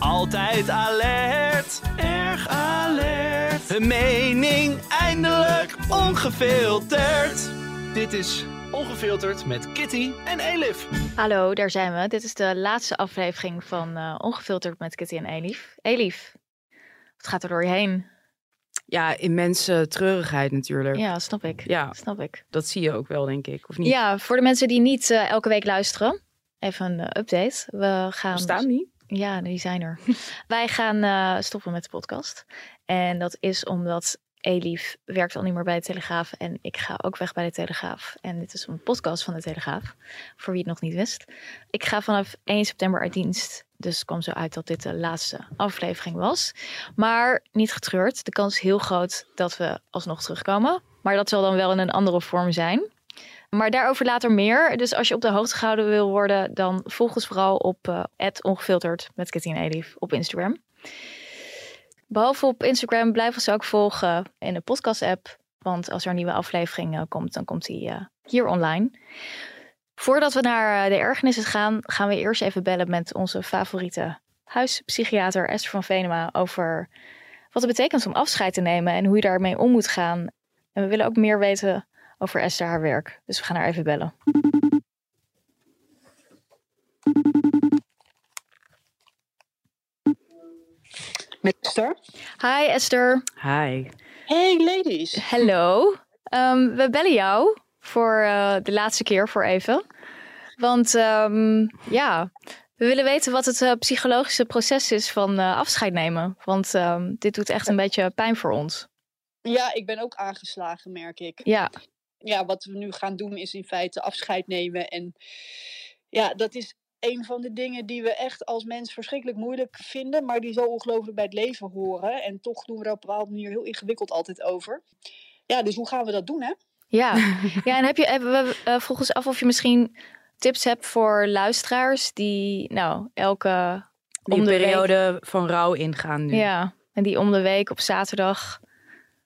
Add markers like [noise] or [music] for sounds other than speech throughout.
Altijd alert, erg alert. Hun mening eindelijk ongefilterd. Dit is Ongefilterd met Kitty en Elif. Hallo, daar zijn we. Dit is de laatste aflevering van uh, Ongefilterd met Kitty en Elif. Elif, wat gaat er door je heen? Ja, immense treurigheid natuurlijk. Ja, snap ik. Ja, snap ik. Dat zie je ook wel, denk ik, of niet? Ja, voor de mensen die niet uh, elke week luisteren, even een uh, update. We gaan. We staan niet. Ja, die zijn er. Wij gaan uh, stoppen met de podcast. En dat is omdat Elif werkt al niet meer bij de Telegraaf en ik ga ook weg bij de Telegraaf. En dit is een podcast van de Telegraaf, voor wie het nog niet wist. Ik ga vanaf 1 september uit dienst, dus het kwam zo uit dat dit de laatste aflevering was. Maar niet getreurd, de kans is heel groot dat we alsnog terugkomen. Maar dat zal dan wel in een andere vorm zijn. Maar daarover later meer. Dus als je op de hoogte gehouden wil worden, dan volg ons vooral op uh, ongefilterd met Katin Elif op Instagram. Behalve op Instagram blijven ze ook volgen in de podcast-app. Want als er een nieuwe aflevering uh, komt, dan komt die uh, hier online. Voordat we naar de ergernissen gaan, gaan we eerst even bellen met onze favoriete huispsychiater Esther van Venema over wat het betekent om afscheid te nemen en hoe je daarmee om moet gaan. En we willen ook meer weten over Esther haar werk. Dus we gaan haar even bellen. Met Esther. Hi Esther. Hi. Hey ladies. Hallo. Um, we bellen jou voor uh, de laatste keer voor even. Want um, ja, we willen weten wat het uh, psychologische proces is van uh, afscheid nemen. Want um, dit doet echt een beetje pijn voor ons. Ja, ik ben ook aangeslagen, merk ik. Ja. Ja, wat we nu gaan doen is in feite afscheid nemen. En ja, dat is een van de dingen die we echt als mens verschrikkelijk moeilijk vinden, maar die zo ongelooflijk bij het leven horen. En toch doen we daar op een bepaalde manier heel ingewikkeld altijd over. Ja, dus hoe gaan we dat doen, hè? Ja, [laughs] ja en heb je, hebben we uh, vroegen ons af of je misschien tips hebt voor luisteraars die, nou, elke die om de periode week... van rouw ingaan nu. Ja, en die om de week op zaterdag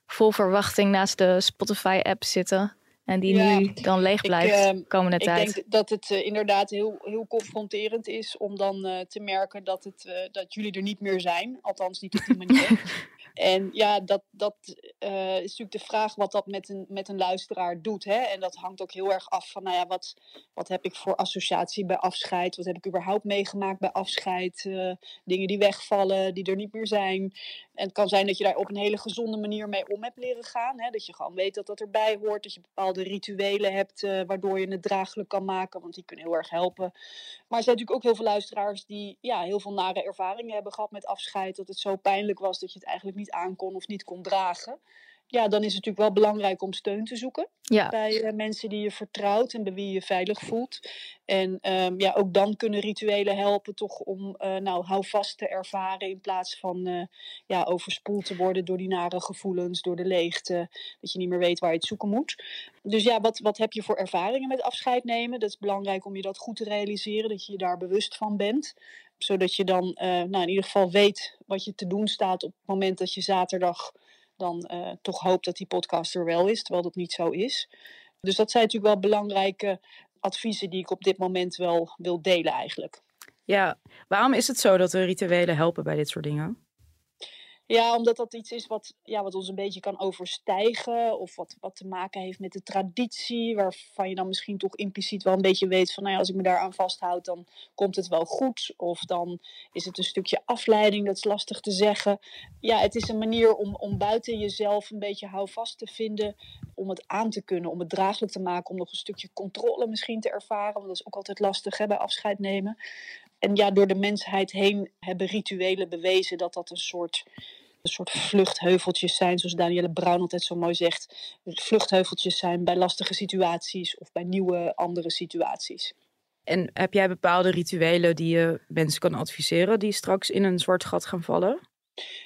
vol verwachting naast de Spotify-app zitten. En die ja, nu dan leeg blijft ik, uh, komende ik tijd. Ik denk dat het uh, inderdaad heel, heel confronterend is om dan uh, te merken dat, het, dat jullie er niet meer zijn. Althans niet op die manier. [laughs] en ja, dat, dat is natuurlijk de vraag wat dat met een, met een luisteraar doet. Hè? En dat hangt ook heel erg af van, nou ja, wat, wat heb ik voor associatie bij afscheid? Wat heb ik überhaupt meegemaakt bij afscheid? dingen die wegvallen, die er niet meer zijn. En het kan zijn dat je daar op een hele gezonde manier mee om hebt leren gaan. Hè? Dat je gewoon weet dat dat erbij hoort. Dat je bepaalde rituelen hebt uh, waardoor je het draaglijk kan maken. Want die kunnen heel erg helpen. Maar er zijn natuurlijk ook heel veel luisteraars die ja, heel veel nare ervaringen hebben gehad met afscheid. Dat het zo pijnlijk was dat je het eigenlijk niet aankon of niet kon dragen. Ja, dan is het natuurlijk wel belangrijk om steun te zoeken. Ja. Bij uh, mensen die je vertrouwt en bij wie je je veilig voelt. En um, ja, ook dan kunnen rituelen helpen toch om uh, nou, houvast te ervaren. In plaats van uh, ja, overspoeld te worden door die nare gevoelens, door de leegte. Dat je niet meer weet waar je het zoeken moet. Dus ja, wat, wat heb je voor ervaringen met afscheid nemen? Dat is belangrijk om je dat goed te realiseren. Dat je je daar bewust van bent zodat je dan nou, in ieder geval weet wat je te doen staat op het moment dat je zaterdag dan uh, toch hoopt dat die podcast er wel is, terwijl dat niet zo is. Dus dat zijn natuurlijk wel belangrijke adviezen die ik op dit moment wel wil delen eigenlijk. Ja, waarom is het zo dat de rituelen helpen bij dit soort dingen? Ja, omdat dat iets is wat, ja, wat ons een beetje kan overstijgen. Of wat, wat te maken heeft met de traditie. Waarvan je dan misschien toch impliciet wel een beetje weet van... Nou ja, als ik me daaraan vasthoud, dan komt het wel goed. Of dan is het een stukje afleiding, dat is lastig te zeggen. Ja, het is een manier om, om buiten jezelf een beetje houvast te vinden. Om het aan te kunnen, om het draaglijk te maken. Om nog een stukje controle misschien te ervaren. Want dat is ook altijd lastig hè, bij afscheid nemen. En ja, door de mensheid heen hebben rituelen bewezen dat dat een soort, een soort vluchtheuveltjes zijn, zoals Danielle Brown altijd zo mooi zegt. Vluchtheuveltjes zijn bij lastige situaties of bij nieuwe andere situaties. En heb jij bepaalde rituelen die je mensen kan adviseren die straks in een zwart gat gaan vallen?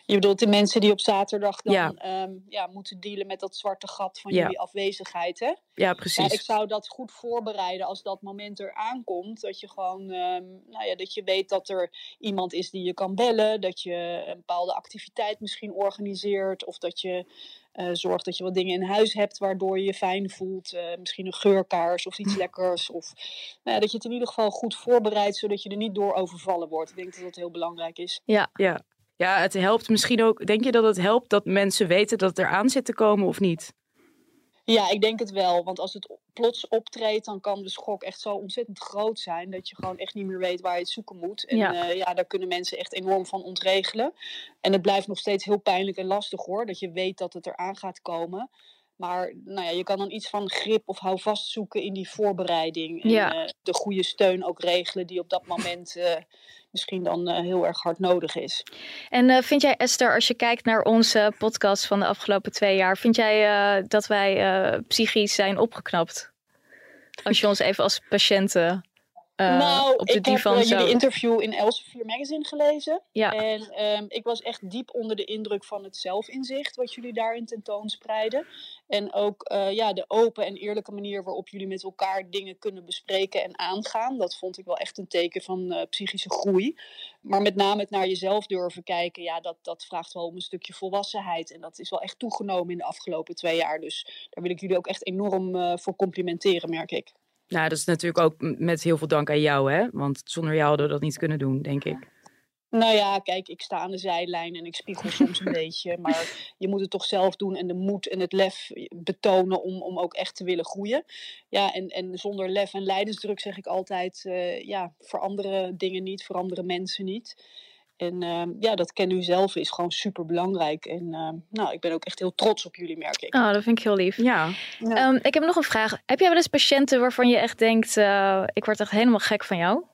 Je bedoelt de mensen die op zaterdag dan Ja. ja. ja, moeten dealen met dat zwarte gat van Ja. jullie afwezigheid, hè? Ja, Ja, precies. ik zou dat goed voorbereiden als dat moment er aankomt. Dat je gewoon, ehm, nou ja, dat je weet dat er iemand is die je kan bellen. Dat je een bepaalde activiteit misschien organiseert. Of dat je eh, zorgt dat je wat dingen in huis hebt waardoor je je fijn voelt. Eh, misschien een geurkaars of iets [laughs] lekkers. Of nou ja, dat je het in ieder geval goed voorbereidt, zodat je er niet door overvallen wordt. Ik denk dat dat heel belangrijk is. Ja. ja, het helpt misschien ook. Denk je dat het helpt dat mensen weten dat het eraan zit te komen of niet? Ja, ik denk het wel. Want als het plots optreedt, dan kan de schok echt zo ontzettend groot zijn. Dat je gewoon echt niet meer weet waar je het zoeken moet. En Ja. ja, ja daar kunnen mensen echt enorm van ontregelen. En het blijft nog steeds heel pijnlijk en lastig hoor. Dat je weet dat het eraan gaat komen. Maar nou ja, je kan dan iets van grip of houvast zoeken in die voorbereiding. En Ja. eh, de goede steun ook regelen die op dat moment eh, misschien dan eh, heel erg hard nodig is. En vind jij, Esther, als je kijkt naar onze podcast van de afgelopen twee jaar, vind jij dat wij psychisch zijn opgeknapt? Als je ons even als patiënten eh, nou, op de ik heb divan eh, jullie interview in Elsevier Magazine gelezen. Ja. En ehm, ik was echt diep onder de indruk van het zelfinzicht wat jullie daarin tentoonspreiden. En ook eh, ja, de open en eerlijke manier waarop jullie met elkaar dingen kunnen bespreken en aangaan. Dat vond ik wel echt een teken van psychische groei. Maar met name het naar jezelf durven kijken, ja, dat, dat vraagt wel om een stukje volwassenheid. En dat is wel echt toegenomen in de afgelopen twee jaar. Dus daar wil ik jullie ook echt enorm voor complimenteren, merk ik. Nou, dat is natuurlijk ook met heel veel dank aan jou, hè? Want zonder jou hadden we dat niet kunnen doen, denk ik. Nou ja, kijk, ik sta aan de zijlijn en ik spiegel soms een [laughs] beetje. Maar je moet het toch zelf doen en de moed en het lef betonen om, om ook echt te willen groeien. Ja, en, en zonder lef en leidensdruk zeg ik altijd, eh, ja, veranderen dingen niet, veranderen mensen niet. En ehm, ja, dat kennen u zelf is gewoon super belangrijk. En ehm, nou, ik ben ook echt heel trots op jullie, merk ik. Oh, dat vind ik heel lief. Ja, Ja. Ehm, ik heb nog een vraag. Heb jij wel eens patiënten waarvan je echt denkt, eh, ik word echt helemaal gek van jou?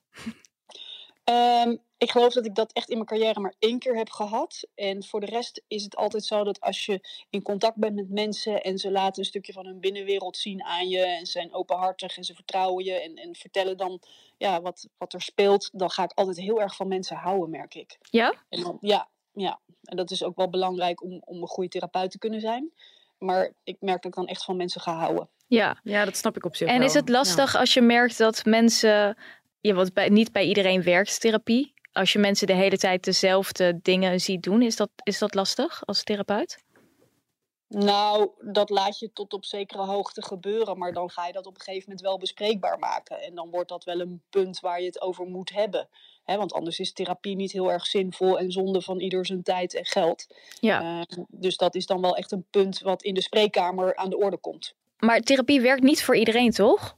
Ik geloof dat ik dat echt in mijn carrière maar één keer heb gehad. En voor de rest is het altijd zo dat als je in contact bent met mensen en ze laten een stukje van hun binnenwereld zien aan je en ze zijn openhartig en ze vertrouwen je en, en vertellen dan ja, wat, wat er speelt, dan ga ik altijd heel erg van mensen houden, merk ik. Ja? En dan, ja, ja, en dat is ook wel belangrijk om, om een goede therapeut te kunnen zijn. Maar ik merk dat ik dan echt van mensen ga houden. Ja. ja dat snap ik op zich En wel. is het lastig als je merkt dat mensen, ja, want bij, niet bij iedereen werkt therapie. Als je mensen de hele tijd dezelfde dingen ziet doen, is dat, is dat lastig als therapeut? Nou, dat laat je tot op zekere hoogte gebeuren, maar dan ga je dat op een gegeven moment wel bespreekbaar maken. En dan wordt dat wel een punt waar je het over moet hebben. Want anders is therapie niet heel erg zinvol en zonde van ieder zijn tijd en geld. Ja. Eh, dus dat is dan wel echt een punt wat in de spreekkamer aan de orde komt. Maar therapie werkt niet voor iedereen, toch?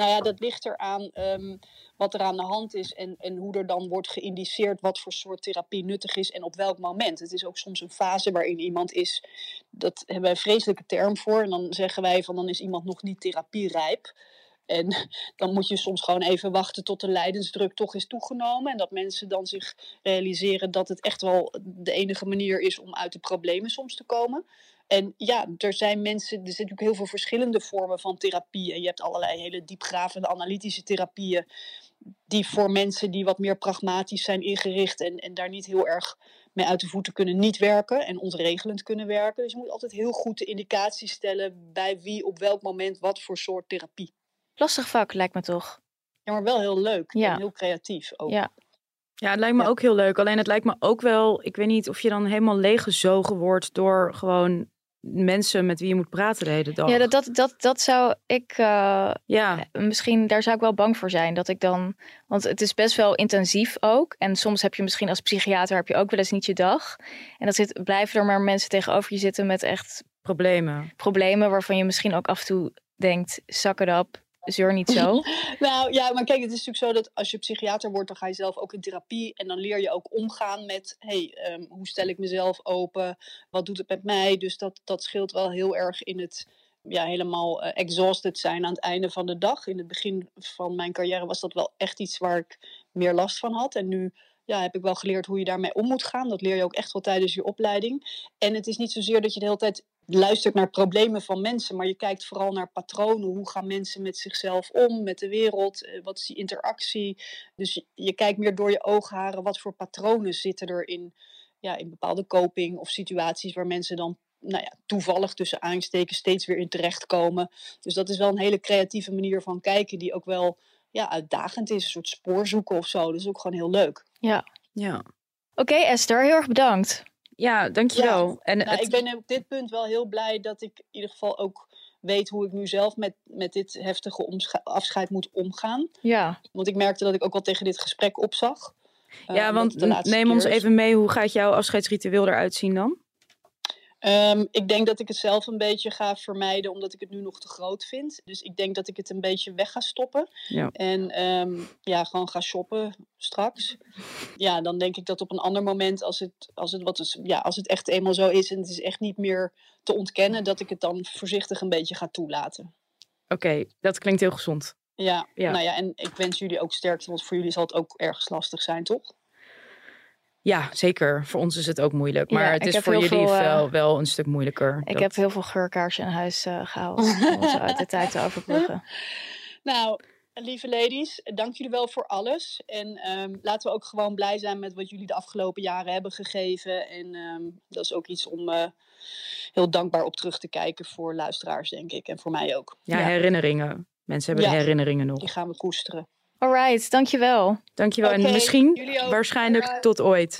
Nou ja, dat ligt eraan ehm wat er aan de hand is en, en hoe er dan wordt geïndiceerd wat voor soort therapie nuttig is en op welk moment. Het is ook soms een fase waarin iemand is, dat hebben wij een vreselijke term voor. En dan zeggen wij van dan is iemand nog niet therapierijp. En [laughs] dan moet je soms gewoon even wachten tot de lijdensdruk toch is toegenomen. En dat mensen dan zich realiseren dat het echt wel de enige manier is om uit de problemen soms te komen. En ja, er zijn mensen, er zijn natuurlijk heel veel verschillende vormen van therapie. En je hebt allerlei hele diepgravende analytische therapieën. Die voor mensen die wat meer pragmatisch zijn ingericht en, en daar niet heel erg mee uit de voeten kunnen niet werken en ontregelend kunnen werken. Dus je moet altijd heel goed de indicatie stellen bij wie op welk moment wat voor soort therapie. Lastig vak, lijkt me toch? Ja, maar wel heel leuk Ja. en heel creatief ook. Ja. Ja, het lijkt me Ja. ook heel leuk. Alleen het lijkt me ook wel, ik weet niet of je dan helemaal leeggezogen wordt door gewoon mensen met wie je moet praten de hele dag. Ja, dat, dat, dat, dat zou ik eh, ja, misschien, daar zou ik wel bang voor zijn. Dat ik dan, want het is best wel intensief ook. En soms heb je misschien als psychiater heb je ook wel eens niet je dag. En dan zit, blijven er maar mensen tegenover je zitten met echt problemen. problemen waarvan je misschien ook af en toe denkt, zak het op, zeur niet zo. [laughs] Nou ja, maar kijk, het is natuurlijk zo dat als je psychiater wordt, dan ga je zelf ook in therapie. En dan leer je ook omgaan met, hey, ehm, hoe stel ik mezelf open? Wat doet het met mij? Dus dat, dat scheelt wel heel erg in het ja, helemaal eh, exhausted zijn aan het einde van de dag. In het begin van mijn carrière was dat wel echt iets waar ik meer last van had. En nu ja, heb ik wel geleerd hoe je daarmee om moet gaan. Dat leer je ook echt wel tijdens je opleiding. En het is niet zozeer dat je de hele tijd luistert naar problemen van mensen, maar je kijkt vooral naar patronen. Hoe gaan mensen met zichzelf om, met de wereld? Eh, Wat is die interactie? Dus je, je kijkt meer door je oogharen, wat voor patronen zitten er in, ja, in bepaalde coping of situaties waar mensen dan nou ja, toevallig tussen aansteken steeds weer in terechtkomen. Dus dat is wel een hele creatieve manier van kijken die ook wel ja, uitdagend is. Een soort spoor zoeken of zo. Dat is ook gewoon heel leuk. Ja. Ja, Oké Esther, heel erg bedankt. Ja dankjewel. en Nou, het- ik ben op dit punt wel heel blij dat ik in ieder geval ook weet hoe ik nu zelf met, met dit heftige afscheid moet omgaan. Ja. Want ik merkte dat ik ook wel tegen dit gesprek opzag. Eh, ja, omdat want neem ons even mee. Hoe gaat jouw afscheidsritueel eruit zien dan? Ehm, ik denk dat ik het zelf een beetje ga vermijden, omdat ik het nu nog te groot vind. Dus ik denk dat ik het een beetje weg ga stoppen. Ja. En ehm, ja, gewoon ga shoppen straks. Ja, dan denk ik dat op een ander moment, als het, als het, wat is, ja, als het echt eenmaal zo is en het is echt niet meer te ontkennen, dat ik het dan voorzichtig een beetje ga toelaten. Oké, dat klinkt heel gezond. Ja, Ja. nou ja, en ik wens jullie ook sterkte, want voor jullie zal het ook ergens lastig zijn, toch? Ja, zeker. Voor ons is het ook moeilijk. Ja, Maar het is voor jullie veel, eh, wel, wel een stuk moeilijker. Ik Dat- heb heel veel geurkaarsen in huis eh, gehaald [laughs] om zo uit de tijd te overbruggen. [laughs] Nou, lieve ladies, dank jullie wel voor alles. En ehm, laten we ook gewoon blij zijn met wat jullie de afgelopen jaren hebben gegeven. En ehm, dat is ook iets om eh, heel dankbaar op terug te kijken voor luisteraars, denk ik. En voor mij ook. ja, Ja. herinneringen. Mensen hebben Ja. de herinneringen nog. Die gaan we koesteren. Alright, dankjewel. Dankjewel. En misschien, waarschijnlijk, tot ooit.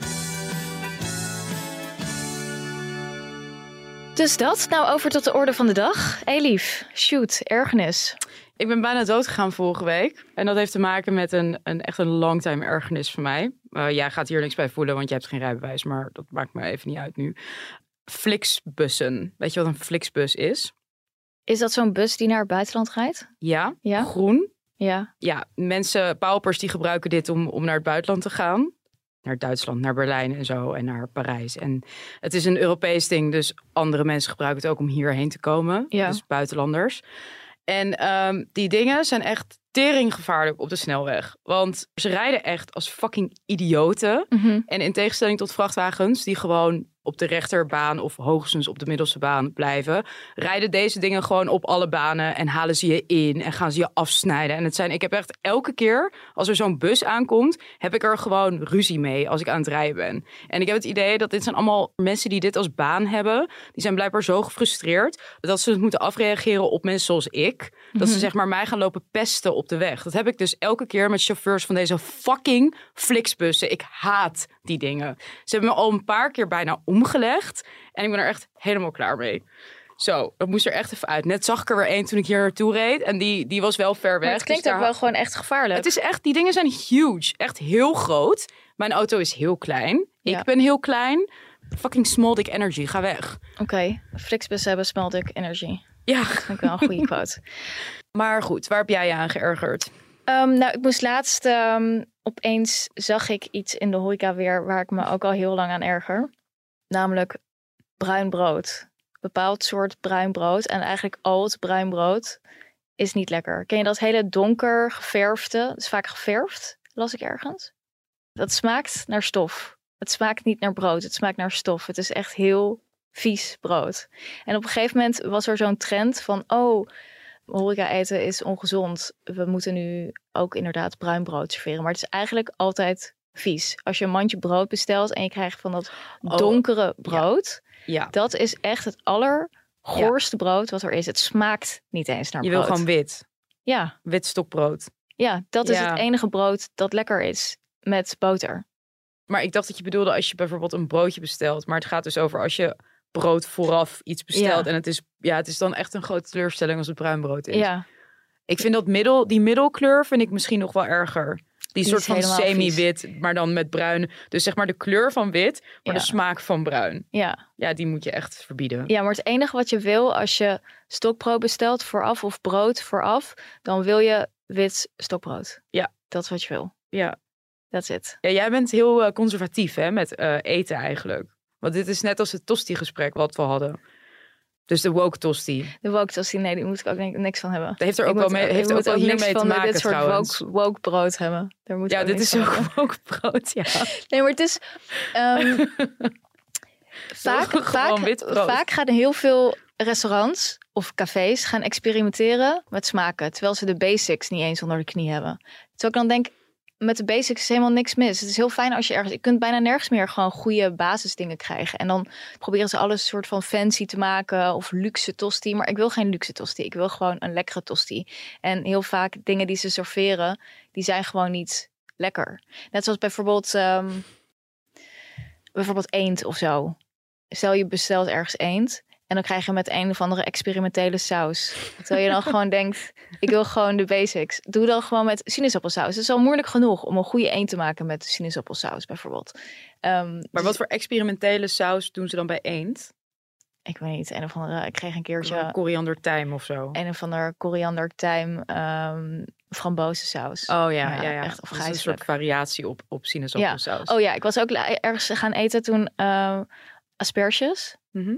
Dus dat, nou over tot de orde van de dag. Elief, shoot, ergernis. Ik ben bijna dood gegaan vorige week. En dat heeft te maken met een, een echt een longtime ergernis van mij. Eh, jij gaat hier niks bij voelen, want je hebt geen rijbewijs. Maar dat maakt me even niet uit nu. Flixbussen. Weet je wat een Flixbus is? Is dat zo'n bus die naar het buitenland rijdt? Ja, Ja. groen. Ja. Ja, mensen, paupers die gebruiken dit om, om naar het buitenland te gaan. Naar Duitsland, naar Berlijn en zo en naar Parijs. En het is een Europees ding, dus andere mensen gebruiken het ook om hierheen te komen. Ja. Dus buitenlanders. En ehm, die dingen zijn echt teringgevaarlijk op de snelweg. Want ze rijden echt als fucking idioten. Mhm. En in tegenstelling tot vrachtwagens die gewoon op de rechterbaan of hoogstens op de middelste baan blijven, rijden deze dingen gewoon op alle banen en halen ze je in en gaan ze je afsnijden. En het zijn, ik heb echt elke keer als er zo'n bus aankomt, heb ik er gewoon ruzie mee als ik aan het rijden ben. En ik heb het idee dat dit zijn allemaal mensen die dit als baan hebben, die zijn blijkbaar zo gefrustreerd dat ze het moeten afreageren op mensen zoals ik. Dat ze zeg maar mij gaan lopen pesten op de weg. Dat heb ik dus elke keer met chauffeurs van deze fucking Flixbussen. Ik haat die dingen. Ze hebben me al een paar keer bijna omgelegd. En ik ben er echt helemaal klaar mee. Zo, dat moest er echt even uit. Net zag ik er weer één toen ik hier naartoe reed. En die, die was wel ver weg. Maar het klinkt dus ook daar- wel gewoon echt gevaarlijk. Het is echt, die dingen zijn huge. Echt heel groot. Mijn auto is heel klein. Ja. Ik ben heel klein. Fucking small dick energy. Ga weg. Oké, Flixbus hebben small dick energy. Ja, Vind ik wel een goede quote. [laughs] maar goed. Waar heb jij je aan geërgerd? Ehm, nou, ik moest laatst ehm, opeens zag ik iets in de horeca weer waar ik me ook al heel lang aan erger. Namelijk bruin brood. Bepaald soort bruin brood en eigenlijk oud bruin brood is niet lekker. Ken je dat hele donker geverfde? Dat is vaak geverfd, las ik ergens. Dat smaakt naar stof. Het smaakt niet naar brood, het smaakt naar stof. Het is echt heel vies brood. En op een gegeven moment was er zo'n trend van, oh, horeca eten is ongezond. We moeten nu ook inderdaad bruin brood serveren. Maar het is eigenlijk altijd vies. Als je een mandje brood bestelt en je krijgt van dat Oh, donkere brood. Ja. Dat is echt het allergoorste brood wat er is. Het smaakt niet eens naar Je brood. wil gewoon wit. Ja, Wit stokbrood. ja, dat is Ja. het enige brood dat lekker is. Met boter. Maar ik dacht dat je bedoelde als je bijvoorbeeld een broodje bestelt. Maar het gaat dus over als je brood vooraf iets bestelt. En het is, ja, het is dan echt een grote teleurstelling als het bruin brood is. Ja, Ik vind dat middel, die middelkleur vind ik misschien nog wel erger. Die, soort van semi-wit, maar dan met bruin. Dus zeg maar de kleur van wit, maar Ja. de smaak van bruin. ja. Ja, die moet je echt verbieden. Ja, maar het enige wat je wil als je stokbrood bestelt vooraf of brood vooraf, dan wil je wit stokbrood. Ja. Dat is wat je wil. Ja. That's it. Ja, jij bent heel eh, conservatief hè, met eh, eten eigenlijk. Want dit is net als het tosti-gesprek wat we hadden. Dus de woke tosti. De woke tosti, nee, die moet ik ook ni- niks van hebben. Dat heeft er Ik ook wel moet- mee, ik heeft ook wel hiermee te van maken dit soort trouwens. woke, woke brood hebben. Daar moet ik Ja, dit is ook hebben. woke brood, ja. [laughs] Nee, maar het is... ehm, [laughs] vaak, vaak, vaak gaan heel veel restaurants of cafés gaan experimenteren met smaken. Terwijl ze de basics niet eens onder de knie hebben. Terwijl ik dan denk, met de basics is helemaal niks mis. Het is heel fijn als je ergens... Je kunt bijna nergens meer gewoon goede basisdingen krijgen. En dan proberen ze alles soort van fancy te maken of luxe tosti. Maar ik wil geen luxe tosti. Ik wil gewoon een lekkere tosti. En heel vaak dingen die ze serveren, die zijn gewoon niet lekker. Net zoals bijvoorbeeld, ehm, bijvoorbeeld eend of zo. Stel je bestelt ergens eend en dan krijg je met een of andere experimentele saus. Terwijl je dan gewoon [laughs] denkt, ik wil gewoon de basics. Doe dan gewoon met sinaasappelsaus. Het is al moeilijk genoeg om een goede eend te maken met sinaasappelsaus bijvoorbeeld. Ehm, Maar dus wat voor experimentele saus doen ze dan bij eend? Ik weet niet, een of andere, ik kreeg een keertje Koriander tijm of zo. een of ander koriander, tijm, ehm frambozensaus. Oh ja, Ja, ja, ja. echt Dat is een soort variatie op, op sinaasappelsaus. Oh ja, ik was ook ergens gaan eten toen eh, asperges. Mhm.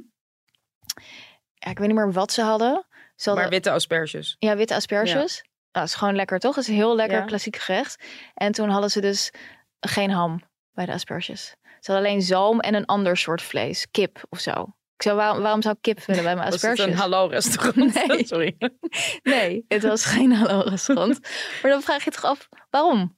Ja, ik weet niet meer wat ze hadden. Ze hadden Maar witte asperges. ja, witte asperges. Nou, dat is gewoon lekker, toch? Het is een heel lekker Ja. klassiek gerecht. En toen hadden ze dus geen ham bij de asperges. Ze hadden alleen zalm en een ander soort vlees. Kip of zo. Ik zou, waarom, waarom zou ik kip willen bij mijn [laughs] Was het asperges? een hallo restaurant? [laughs] Nee. Sorry. Nee, het was geen hallo restaurant. [laughs] maar dan vraag je toch af, waarom?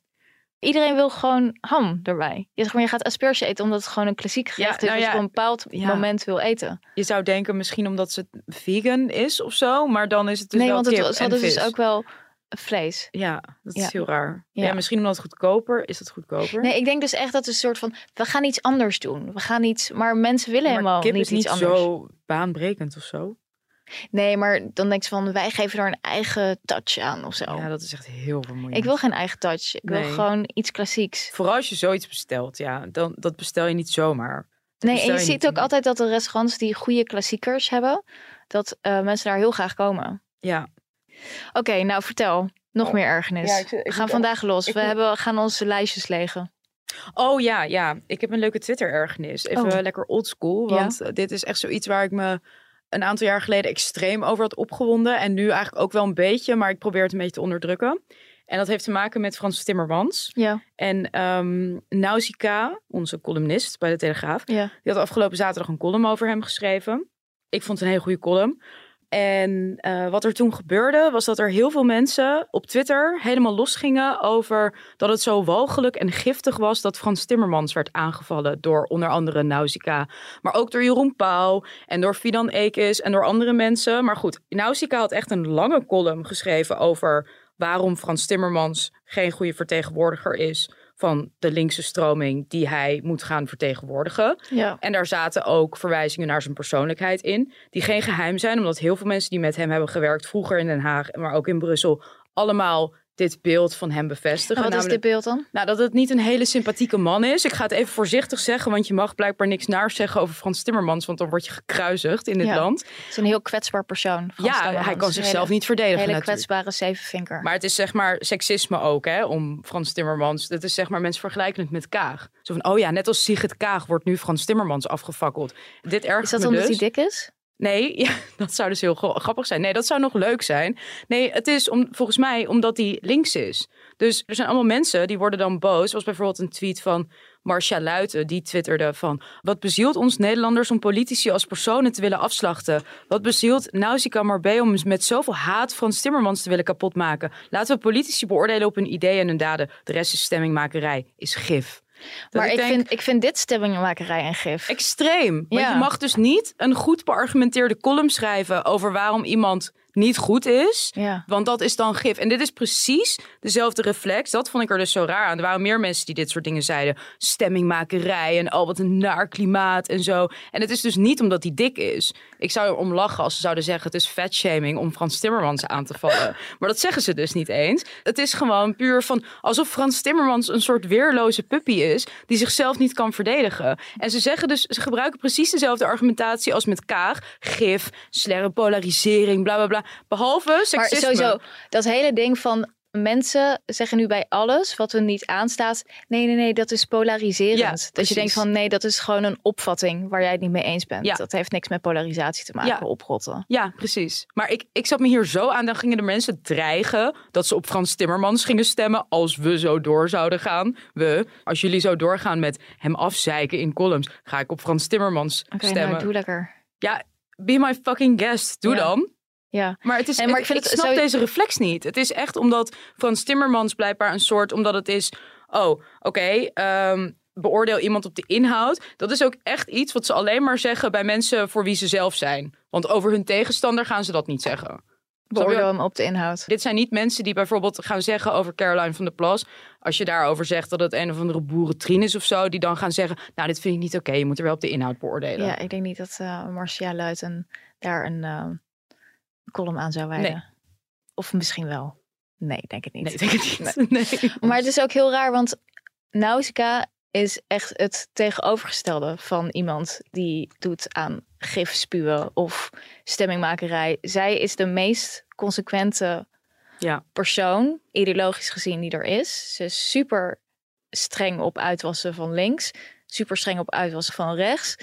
Iedereen wil gewoon ham erbij. Je, zegt maar, je gaat asperge eten omdat het gewoon een klassiek gerecht is. nou wat je ja, op een bepaald ja. moment wil eten. Je zou denken misschien omdat ze vegan is of zo. Maar dan is het dus nee, wel want het, was- hadden dus ook wel vlees. Ja, dat Ja. is heel raar. Ja. Ja. misschien omdat het goedkoper is. het goedkoper? Nee, ik denk dus echt dat het een soort van, we gaan iets anders doen. We gaan iets, maar mensen willen maar helemaal kip niet is niet iets anders. zo baanbrekend of zo. Nee, maar dan denk je van, wij geven er een eigen touch aan of zo. Ja, dat is echt heel vermoeiend. ik wil geen eigen touch. Ik wil gewoon iets klassieks. Vooral als je zoiets bestelt, ja, dan dat bestel je niet zomaar. Dat Nee, en je je ziet ook altijd dat de restaurants die goede klassiekers hebben, dat eh, mensen daar heel graag komen. Ja, Oké, nou vertel. Nog Oh. meer ergernis. Ja, ik zit- ik we gaan vandaag los. ik We hebben, gaan onze lijstjes legen. Oh ja, ja. Ik heb een leuke Twitter-ergernis. Even Oh. lekker oldschool. Want dit is echt zoiets waar ik me een aantal jaar geleden extreem over had opgewonden. En nu eigenlijk ook wel een beetje, maar ik probeer het een beetje te onderdrukken. En dat heeft te maken met Frans Timmermans. Ja, En ehm Nausicaa, onze columnist bij de Telegraaf, ja. die had afgelopen zaterdag een column over hem geschreven. Ik vond het een hele goede column. En eh, wat er toen gebeurde, was dat er heel veel mensen op Twitter helemaal losgingen over dat het zo walgelijk en giftig was dat Frans Timmermans werd aangevallen door onder andere Nausicaa. Maar ook door Jeroen Pauw en door Fidan Ekis en door andere mensen. Maar goed, Nausicaa had echt een lange column geschreven over waarom Frans Timmermans geen goede vertegenwoordiger is van de linkse stroming die hij moet gaan vertegenwoordigen. ja. En daar zaten ook verwijzingen naar zijn persoonlijkheid in, die geen geheim zijn, omdat heel veel mensen die met hem hebben gewerkt, vroeger in Den Haag, maar ook in Brussel, allemaal dit beeld van hem bevestigen. En wat is dit beeld dan? nou, dat het niet een hele sympathieke man is. Ik ga het even voorzichtig zeggen, want je mag blijkbaar niks naars zeggen over Frans Timmermans, want dan word je gekruisigd in dit Ja. land. Het is een heel kwetsbaar persoon. Frans ja, Timmermans. hij kan Een zichzelf hele, niet verdedigen hele natuurlijk. kwetsbare zevenvinker. Maar het is zeg maar seksisme ook, hè, om Frans Timmermans. Dat is zeg maar, mensen vergelijken het met Kaag. Zo van, oh ja, net als Sigrid Kaag wordt nu Frans Timmermans afgefakkeld. Dit ergert is dat omdat dus. hij dik is? Nee, [laughs] ja, dat zou dus heel gra- grappig zijn. Nee, dat zou nog leuk zijn. Nee, het is om, volgens mij omdat hij links is. Dus er zijn allemaal mensen die worden dan boos. Was bijvoorbeeld een tweet van Marcia Luiten. Die twitterde van... Wat bezielt ons Nederlanders om politici als personen te willen afslachten? Wat bezielt Nausicaa Marbé om met zoveel haat Frans Timmermans te willen kapotmaken? Laten we politici beoordelen op hun ideeën en hun daden. De rest is stemmingmakerij, is gif. Dat maar ik, denk- vind, ik vind dit stemmingmakerij en gif. Extreem. Want je mag dus niet een goed beargumenteerde column schrijven over waarom iemand niet goed is. Ja. Want dat is dan gif. En dit is precies dezelfde reflex. Dat vond ik er dus zo raar aan. Er waren meer mensen die dit soort dingen zeiden. Stemmingmakerij en al wat een naar klimaat en zo. En het is dus niet omdat hij dik is. Ik zou erom lachen als ze zouden zeggen... het is fatshaming om Frans Timmermans aan te vallen. [laughs] maar dat zeggen ze dus niet eens. Het is gewoon puur van... alsof Frans Timmermans een soort weerloze puppy is... die zichzelf niet kan verdedigen. En ze zeggen dus... ze gebruiken precies dezelfde argumentatie als met Kaag. Gif, slerre polarisering, bla bla bla. Behalve Maar seksisme. sowieso, dat hele ding van mensen zeggen nu bij alles wat er niet aanstaat. Nee, nee, nee, dat is polariserend. Ja, dat je denkt van nee, dat is gewoon een opvatting waar jij het niet mee eens bent. Ja. Dat heeft niks met polarisatie te maken, Ja. oprotten. Ja, precies. Maar ik, ik zat me hier zo aan. Dan gingen de mensen dreigen dat ze op Frans Timmermans gingen stemmen. als we zo door zouden gaan. We, als jullie zo doorgaan met hem afzeiken in columns. ga ik op Frans Timmermans Oké, stemmen. nou doe lekker. Ja, be my fucking guest. Doe Ja. dan. Ja. Maar, het is, maar het- ik vind ik het snap deze reflex niet. Het is echt omdat Frans Timmermans blijkbaar een soort... omdat het is oh, oké, ehm, beoordeel iemand op de inhoud. Dat is ook echt iets wat ze alleen maar zeggen bij mensen voor wie ze zelf zijn. Want over hun tegenstander gaan ze dat niet zeggen. Beoordeel hem op de inhoud. Dit zijn niet mensen die bijvoorbeeld gaan zeggen over Caroline van der Plas. Als je daarover zegt dat het een of andere boerentrien is of zo. Die dan gaan zeggen, nou dit vind ik niet oké. je moet er wel op de inhoud beoordelen. Ja, ik denk niet dat eh Marcia Luiten daar een eh, column aan zou wijden. Nee. Of misschien wel. Nee, denk het niet. Nee, ik denk het niet. [laughs] Nee. Maar het is ook heel raar, want Nausicaa is echt het tegenovergestelde van iemand die doet aan gif spuwen of stemmingmakerij. Zij is de meest consequente Ja. persoon, ideologisch gezien, die er is. Ze is super streng op uitwassen van links, super streng op uitwassen van rechts.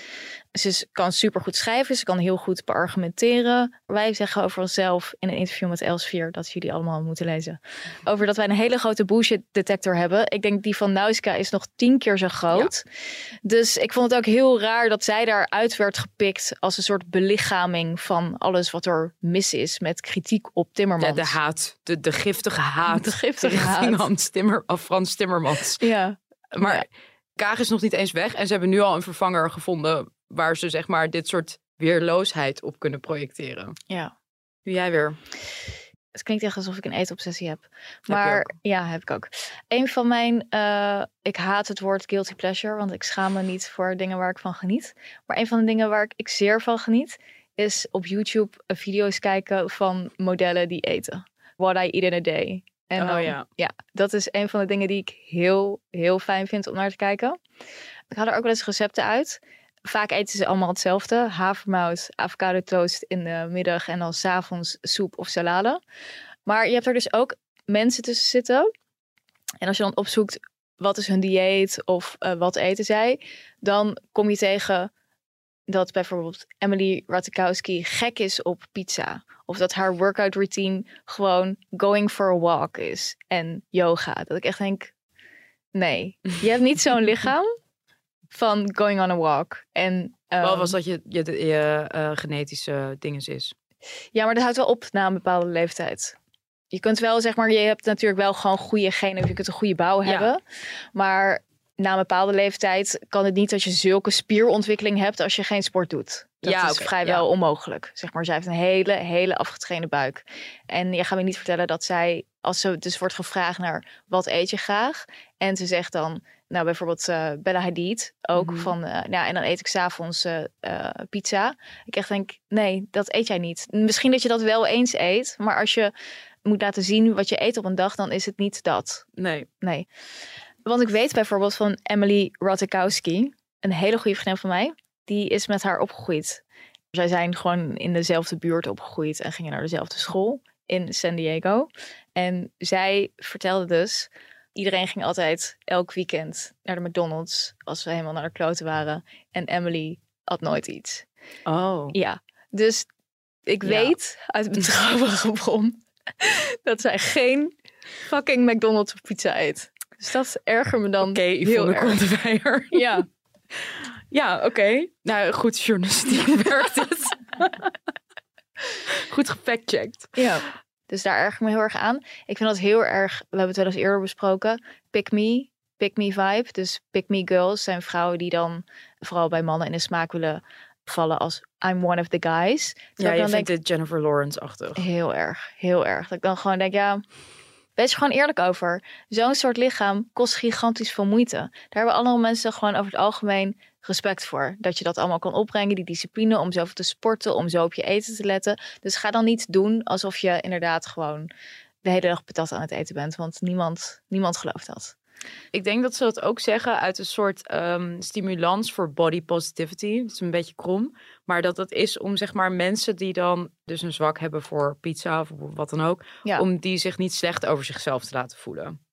Ze kan super goed schrijven, ze kan heel goed beargumenteren. Wij zeggen over onszelf in een interview met Elsevier, dat jullie allemaal moeten lezen, over dat wij een hele grote bullshit detector hebben. Ik denk die van Nausicaa is nog tien keer zo groot. Dus ik vond het ook heel raar dat zij daaruit werd gepikt als een soort belichaming van alles wat er mis is met kritiek op Timmermans. De, de haat, de, de giftige haat. De giftige haat. Timmer, of Frans Timmermans. Ja. Maar Ja. Kaag is nog niet eens weg. En ze hebben nu al een vervanger gevonden waar ze zeg maar dit soort weerloosheid op kunnen projecteren. ja. Nu jij weer. Het klinkt echt alsof ik een eetobsessie heb. Maar ja, heb ik ook. Een van mijn, eh, ik haat het woord guilty pleasure, want ik schaam me niet voor dingen waar ik van geniet. Maar een van de dingen waar ik, ik zeer van geniet, is op YouTube video's kijken van modellen die eten. What I eat in a day. En Oh, dan- ja. ja, dat is een van de dingen die ik heel, heel fijn vind om naar te kijken. Ik haal er ook wel eens recepten uit. Vaak eten ze allemaal hetzelfde. Havermout, avocado toast in de middag en dan s'avonds soep of salade. Maar je hebt er dus ook mensen tussen zitten. En als je dan opzoekt wat is hun dieet of eh, wat eten zij, dan kom je tegen dat bijvoorbeeld Emily Ratajkowski gek is op pizza. Of dat haar workout routine gewoon going for a walk is en yoga. Dat ik echt denk, nee, je hebt niet zo'n [laughs] lichaam van going on a walk. En, Wel ehm, was dat je, je, je eh, genetische dinges is. ja, maar dat houdt wel op na een bepaalde leeftijd. Je kunt wel, zeg maar, je hebt natuurlijk wel gewoon goede genen, of je kunt een goede bouw Ja. hebben. Maar na een bepaalde leeftijd kan het niet dat je zulke spierontwikkeling hebt als je geen sport doet. Dat Ja, is vrijwel ja. onmogelijk. Zeg maar, zij heeft een hele, hele afgetrainde buik. En je gaat me niet vertellen dat zij, als ze dus wordt gevraagd naar wat eet je graag, en ze zegt dan, nou bijvoorbeeld eh, Bella Hadid ook Mhm. van, eh, nou en dan eet ik s'avonds eh, pizza. Ik echt denk, nee, dat eet jij niet. Misschien dat je dat wel eens eet, maar als je moet laten zien wat je eet op een dag, dan is het niet dat. Nee. Nee. Want ik weet bijvoorbeeld van Emily Ratajkowski, een hele goede vriendin van mij, die is met haar opgegroeid. Zij zijn gewoon in dezelfde buurt opgegroeid en gingen naar dezelfde school in San Diego. En zij vertelde dus, iedereen ging altijd elk weekend naar de McDonald's als we helemaal naar de kloten waren. En Emily had nooit iets. Oh. Ja, dus ik Ja. weet uit betrouwbare [laughs] bron dat zij geen fucking McDonald's of pizza eet. Dus dat erger me dan Oké, heel Yvonne erg. [laughs] Ja, Ja, oké. Nou, goed journalistiek [laughs] werkt het. goed gefactcheckt. ja. Dus daar erger ik me heel erg aan. Ik vind dat heel erg, we hebben het wel eens eerder besproken, pick me, pick me vibe. Dus pick me girls zijn vrouwen die dan vooral bij mannen in de smaak willen vallen als I'm one of the guys. Terwijl Ja, je dan vindt denk, dit Jennifer Lawrence-achtig. Heel erg, heel erg. Dat ik dan gewoon denk, ja, wees er gewoon eerlijk over. Zo'n soort lichaam kost gigantisch veel moeite. Daar hebben allemaal mensen gewoon over het algemeen respect voor. Dat je dat allemaal kan opbrengen, die discipline om zoveel te sporten, om zo op je eten te letten. Dus ga dan niet doen alsof je inderdaad gewoon de hele dag patat aan het eten bent. Want niemand, niemand gelooft dat. Ik denk dat ze dat ook zeggen uit een soort ehm, stimulans voor body positivity. Dat is een beetje krom. Maar dat dat is om zeg maar mensen die dan dus een zwak hebben voor pizza of wat dan ook. Ja. Om die zich niet slecht over zichzelf te laten voelen.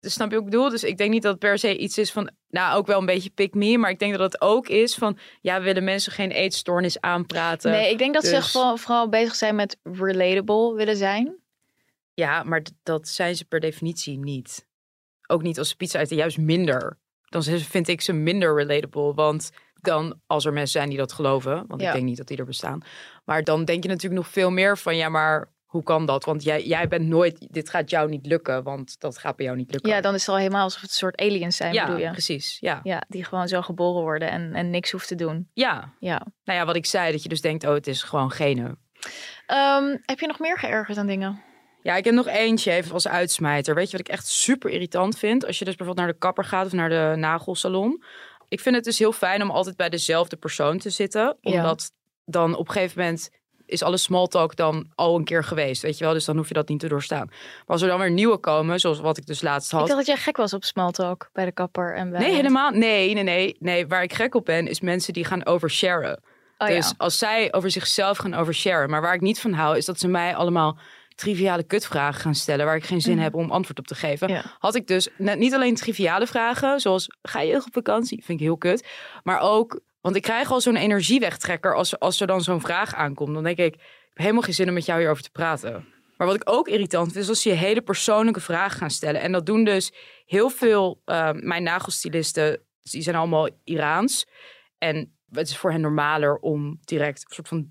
Dus snap je wat ik bedoel? Dus ik denk niet dat het per se iets is van, nou ook wel een beetje pick me. Maar ik denk dat het ook is van, ja, willen mensen geen eetstoornis aanpraten? Nee, ik denk dat ze dus- vooral, vooral bezig zijn met relatable willen zijn. Ja, maar dat zijn ze per definitie niet. Ook niet als ze pizza eten, juist minder. Dan vind ik ze minder relatable. Want dan, als er mensen zijn die dat geloven, want Ja. ik denk niet dat die er bestaan. Maar dan denk je natuurlijk nog veel meer van, ja, maar hoe kan dat? Want jij, jij bent nooit, dit gaat jou niet lukken, want dat gaat bij jou niet lukken. Ja, dan is het al helemaal alsof het een soort aliens zijn, ja, bedoel je? precies. Ja. Ja, die gewoon zo geboren worden en, en niks hoeft te doen. ja, Ja. nou ja, wat ik zei, dat je dus denkt, oh, het is gewoon gene. Ehm, heb je nog meer geërgerd aan dingen? Ja, ik heb nog eentje even als uitsmijter. Weet je wat ik echt super irritant vind? Als je dus bijvoorbeeld naar de kapper gaat of naar de nagelsalon. Ik vind het dus heel fijn om altijd bij dezelfde persoon te zitten. Ja. Omdat dan op een gegeven moment is alle small talk dan al een keer geweest. Weet je wel, dus dan hoef je dat niet te doorstaan. Maar als er dan weer nieuwe komen, zoals wat ik dus laatst Ik had. dacht dat jij gek was op smalltalk bij de kapper en bij... Nee, helemaal. Nee, nee, nee. Nee, waar ik gek op ben, is mensen die gaan oversharen. Oh, dus ja. als zij over zichzelf gaan oversharen. Maar waar ik niet van hou, is dat ze mij allemaal triviale kutvragen gaan stellen. Waar ik geen zin Mhm. heb om antwoord op te geven. Ja. Had ik dus net niet alleen triviale vragen, zoals ga je op vakantie? Vind ik heel kut. Maar ook, want ik krijg al zo'n energiewegtrekker als, als er dan zo'n vraag aankomt. Dan denk ik, ik heb helemaal geen zin om met jou hierover te praten. Maar wat ik ook irritant vind, is als ze je hele persoonlijke vragen gaan stellen. En dat doen dus heel veel, eh, mijn nagelstylisten, die zijn allemaal Iraans. En het is voor hen normaler om direct een soort van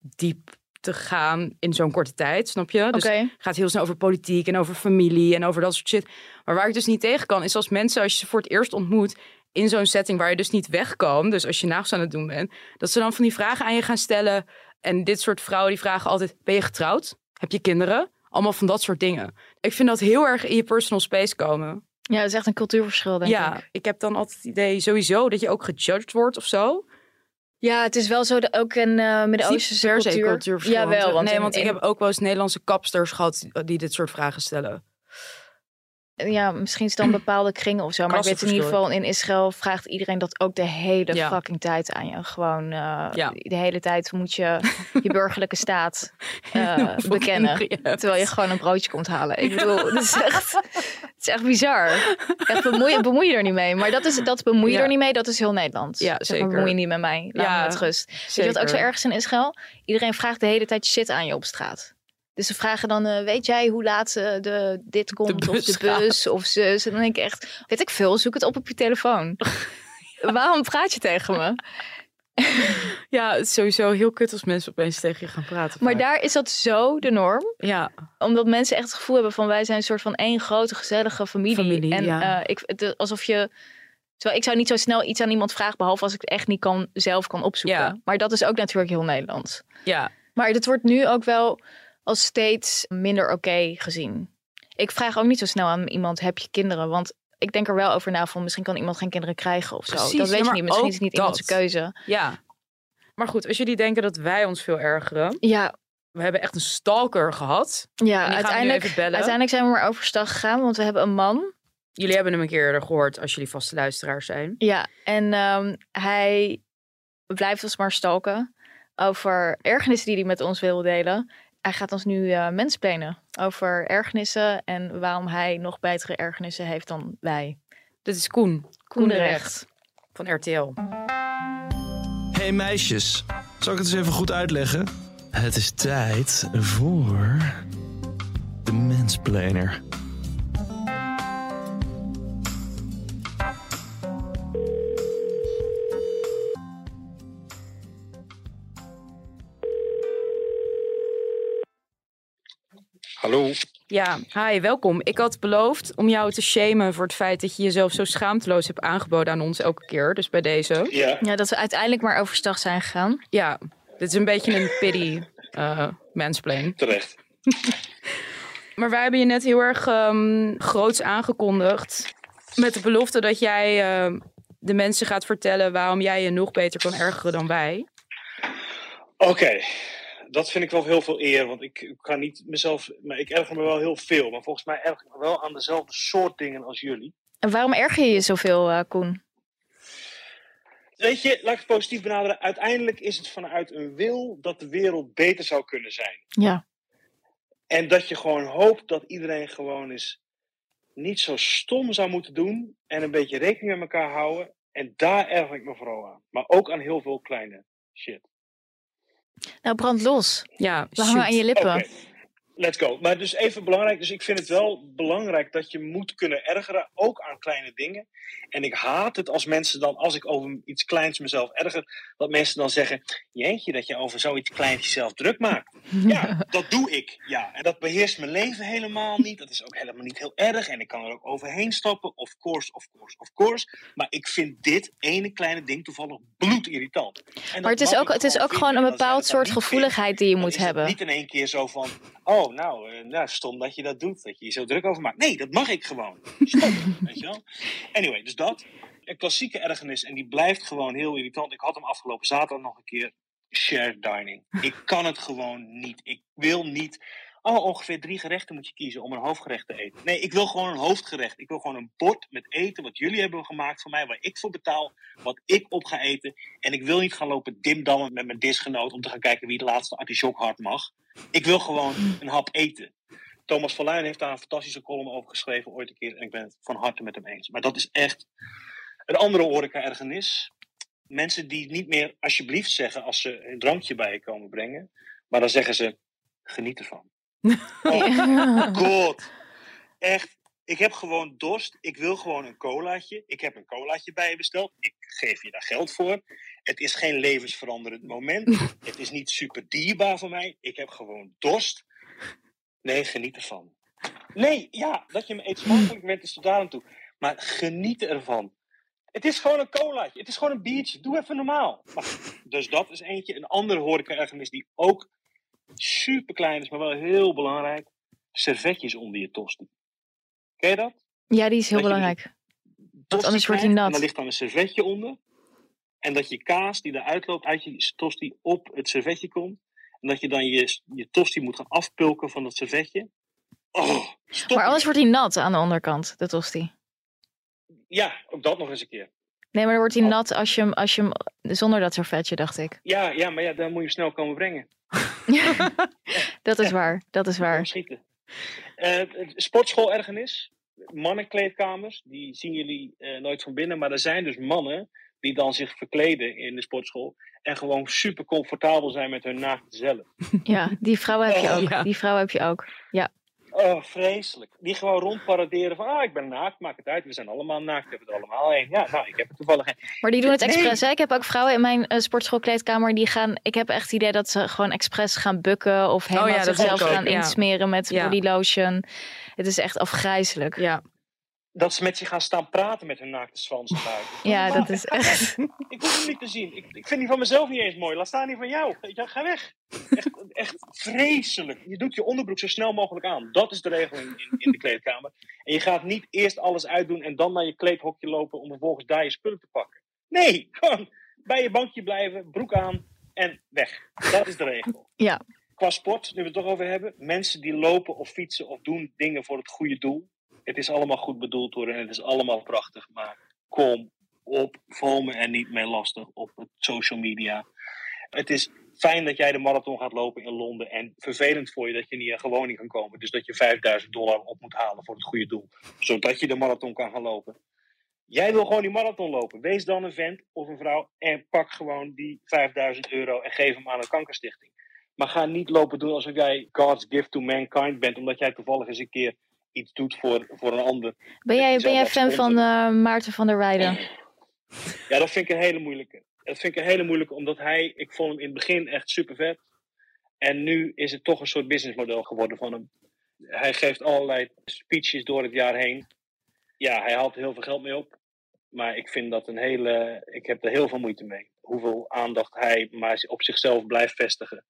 diep te gaan in zo'n korte tijd, snap je? Dus gaat heel snel over politiek en over familie en over dat soort shit. Maar waar ik dus niet tegen kan, is als mensen, als je ze voor het eerst ontmoet, in zo'n setting waar je dus niet weg kan, dus als je nagels aan het doen bent, dat ze dan van die vragen aan je gaan stellen. En dit soort vrouwen die vragen altijd, ben je getrouwd? Heb je kinderen? Allemaal van dat soort dingen. Ik vind dat heel erg in je personal space komen. Ja, dat is echt een cultuurverschil, denk ja, ik. ik. heb dan altijd het idee sowieso dat je ook gejudged wordt of zo. Ja, het is wel zo dat ook een uh, Midden-Oosterse cultuur. cultuurverschil. Jawel, want, want nee, in- want ik in- heb ook wel eens Nederlandse kapsters gehad die dit soort vragen stellen. Ja, misschien is het dan [clears throat] bepaalde kringen of zo. Maar ik weet in ieder geval, in Israël vraagt iedereen dat ook de hele Ja. fucking tijd aan je. Gewoon uh, Ja. de hele tijd moet je [laughs] je burgerlijke staat [laughs] uh, bekennen. Terwijl je gewoon een broodje komt halen. Ik [laughs] bedoel, het is echt, het is echt bizar. Echt bemoei, bemoei je er niet mee. Maar dat, is, dat bemoei je Ja. er niet mee, dat is heel Nederlands. Ja, zeker. bemoei je niet met mij. Laat Ja, me met rust. Weet je wat ook zo erg is in Israël? Iedereen vraagt de hele tijd shit aan je op straat. Dus ze vragen dan, eh, weet jij hoe laat eh, de, dit komt? bus of de gaat. bus of. En dan denk ik echt, weet ik veel, zoek het op op je telefoon. [laughs] Waarom praat je tegen me? [laughs] Ja, het is sowieso heel kut als mensen opeens tegen je gaan praten. Maar vaak. daar is dat zo de norm. Ja, Omdat mensen echt het gevoel hebben van wij zijn een soort van één grote gezellige familie. Familie, en ja. eh, ik, het, alsof je... Terwijl ik zou niet zo snel iets aan iemand vragen, behalve als ik het echt niet kan, zelf kan opzoeken. Ja. Maar dat is ook natuurlijk heel Nederlands. ja. Maar het wordt nu ook wel als steeds minder oké gezien. Ik vraag ook niet zo snel aan iemand, heb je kinderen? Want ik denk er wel over na van, misschien kan iemand geen kinderen krijgen of zo. Precies, dat weet je niet. Misschien is het niet dat. iemands keuze. ja. Maar goed, als jullie denken dat wij ons veel ergeren. Ja, We hebben echt een stalker gehad. ja uiteindelijk, uiteindelijk zijn we maar overstag gegaan, want we hebben een man. Jullie hebben hem een keer eerder gehoord als jullie vaste luisteraars zijn. Ja, en ehm, hij blijft ons maar stalken over ergernissen die hij met ons wil delen. Hij gaat ons nu eh mensplenen over ergernissen en waarom hij nog betere ergernissen heeft dan wij. Dit is Koen. Koen de Recht. Van RTL. Hey meisjes, zal ik het eens even goed uitleggen? Het is tijd voor de mensplaner. Hallo. Ja, hi, welkom. Ik had beloofd om jou te shamen voor het feit dat je jezelf zo schaamteloos hebt aangeboden aan ons elke keer. Dus bij deze. Ja. Ja, dat we uiteindelijk maar overstag zijn gegaan. Ja, dit is een beetje een pity uh, mansplain. Terecht. [laughs] Maar wij hebben je net heel erg um, groots aangekondigd. Met de belofte dat jij uh, de mensen gaat vertellen waarom jij je nog beter kan ergeren dan wij. Oké, okay. Dat vind ik wel heel veel eer. Want ik kan niet mezelf. Maar ik erger me wel heel veel. Maar volgens mij erger ik me wel aan dezelfde soort dingen als jullie. En waarom erger je je zoveel, uh, Koen? Weet je, laat ik het positief benaderen. Uiteindelijk is het vanuit een wil dat de wereld beter zou kunnen zijn. Ja. En dat je gewoon hoopt dat iedereen gewoon eens niet zo stom zou moeten doen. En een beetje rekening met elkaar houden. En daar erger ik me vooral aan. Maar ook aan heel veel kleine shit. Nou, brand los. Ja, We hangen aan je lippen. Okay. Let's go. Maar dus even belangrijk. Dus ik vind het wel belangrijk dat je moet kunnen ergeren. Ook aan kleine dingen. En ik haat het als mensen dan, als ik over iets kleins mezelf erger, dat mensen dan zeggen: Jeetje, dat je over zoiets kleins jezelf druk maakt. [laughs] Ja, dat doe ik. Ja, en dat beheerst mijn leven helemaal niet. Dat is ook helemaal niet heel erg. En ik kan er ook overheen stappen. Of course, of course, of course. Maar ik vind dit ene kleine ding toevallig bloedirritant. En Maar het is ook, het is ook gewoon een bepaald soort gevoeligheid die je moet hebben. Niet in één keer zo van, oh nou, eh, nou, stom dat je dat doet, dat je je zo druk over maakt. Nee, dat mag ik gewoon. Stop, [laughs] weet je wel. Anyway, dus dat. Een klassieke ergernis en die blijft gewoon heel irritant. Ik had hem afgelopen zaterdag nog een keer. Shared dining. Ik kan het gewoon niet. Ik wil niet. Oh, ongeveer drie gerechten moet je kiezen om een hoofdgerecht te eten. Nee, ik wil gewoon een hoofdgerecht. Ik wil gewoon een bord met eten wat jullie hebben gemaakt voor mij, waar ik voor betaal, wat ik op ga eten. En ik wil niet gaan lopen dimdammen met mijn disgenoot om te gaan kijken wie de laatste artichok hard mag. Ik wil gewoon een hap eten. Thomas van Luijn heeft daar een fantastische column over geschreven ooit een keer. En ik ben het van harte met hem eens. Maar dat is echt een andere horeca-ergernis. Mensen die niet meer alsjeblieft zeggen als ze een drankje bij je komen brengen. Maar dan zeggen ze, geniet ervan. Oh [laughs] god. Echt. Ik heb gewoon dorst. Ik wil gewoon een colaatje. Ik heb een colaatje bij je besteld. Ik geef je daar geld voor. Het is geen levensveranderend moment. [laughs] Het is niet super dierbaar voor mij. Ik heb gewoon dorst. Nee, geniet ervan. Nee, ja, dat je me eet smakelijk bent is tot daar aan toe. Maar geniet ervan. Het is gewoon een colaatje. Het is gewoon een biertje. Doe even normaal. Maar, dus dat is eentje. Een andere horeca-ergernis die ook super klein is, maar wel heel belangrijk. Servetjes onder je tosti. Ken je dat? Ja, die is heel Dat belangrijk. Tosti anders wordt hij nat. En dan ligt dan een servetje onder. En dat je kaas die eruit loopt uit je tosti op het servetje komt. En dat je dan je, je tosti moet gaan afpulken van dat servetje. Oh. Maar anders wordt hij nat aan de onderkant, de tosti. Ja, ook dat nog eens een keer. Nee, maar dan wordt hij Oh. nat als je hem, als je hem zonder dat servetje, dacht ik. Ja, ja, maar ja, dan moet je snel komen brengen. [laughs] Dat is Ja. waar, dat is Waar? Schieten. Eh, sportschool ergernis. Mannenkleedkamers. Die zien jullie eh, nooit van binnen. Maar er zijn dus mannen die dan zich verkleden in de sportschool. En gewoon super comfortabel zijn met hun naakte zelf. Ja, die vrouwen heb je Oh, ook. ja. Die vrouwen heb je ook. Oh, vreselijk. Die gewoon rondparaderen van, ah, ik ben naakt, maakt het uit. We zijn allemaal naakt, we hebben er allemaal één. Ja, nou, ik heb er toevallig één. Maar die doen het Nee. expres. Hè? Ik heb ook vrouwen in mijn eh, sportschoolkleedkamer die gaan. Ik heb echt het idee dat ze gewoon expres gaan bukken of helemaal Oh ja, dat zichzelf ook, gaan ja. insmeren met Ja. body lotion. Het is echt afgrijzelijk. Ja, Dat ze met je gaan staan praten met hun naakte zwans buiten. Ja, dat is echt. Ik hoef hem niet te zien. Ik, ik vind die van mezelf niet eens mooi. Laat staan die van jou. Ja, ga weg. Echt, echt vreselijk. Je doet je onderbroek zo snel mogelijk aan. Dat is de regel in, in, in de kleedkamer. En je gaat niet eerst alles uitdoen en dan naar je kleedhokje lopen om vervolgens daar je spullen te pakken. Nee, gewoon bij je bankje blijven, broek aan en weg. Dat is de regel. Ja. Qua sport, nu we het toch over hebben. Mensen die lopen of fietsen of doen dingen voor het goede doel. Het is allemaal goed bedoeld hoor en het is allemaal prachtig. Maar kom op, val me er niet mee lastig op het social media. Het is fijn dat jij de marathon gaat lopen in Londen. En vervelend voor je dat je niet gewoon niet kan komen. Dus dat je 5000 dollar op moet halen voor het goede doel. Zodat je de marathon kan gaan lopen. Jij wil gewoon die marathon lopen. Wees dan een vent of een vrouw en pak gewoon die 5000 euro en geef hem aan een kankerstichting. Maar ga niet lopen doen alsof jij God's gift to mankind bent, omdat jij toevallig eens een keer iets doet voor, voor een ander. Ben jij, ben jij fan van eh, Maarten van der Weijden? Ja, dat vind ik een hele moeilijke. Dat vind ik een hele moeilijke, omdat hij, ik vond hem in het begin echt super vet. En nu is het toch een soort businessmodel geworden van hem. Hij geeft allerlei speeches door het jaar heen. Ja, hij haalt er heel veel geld mee op. Maar ik vind dat een hele. Ik heb er heel veel moeite mee. Hoeveel aandacht hij maar op zichzelf blijft vestigen.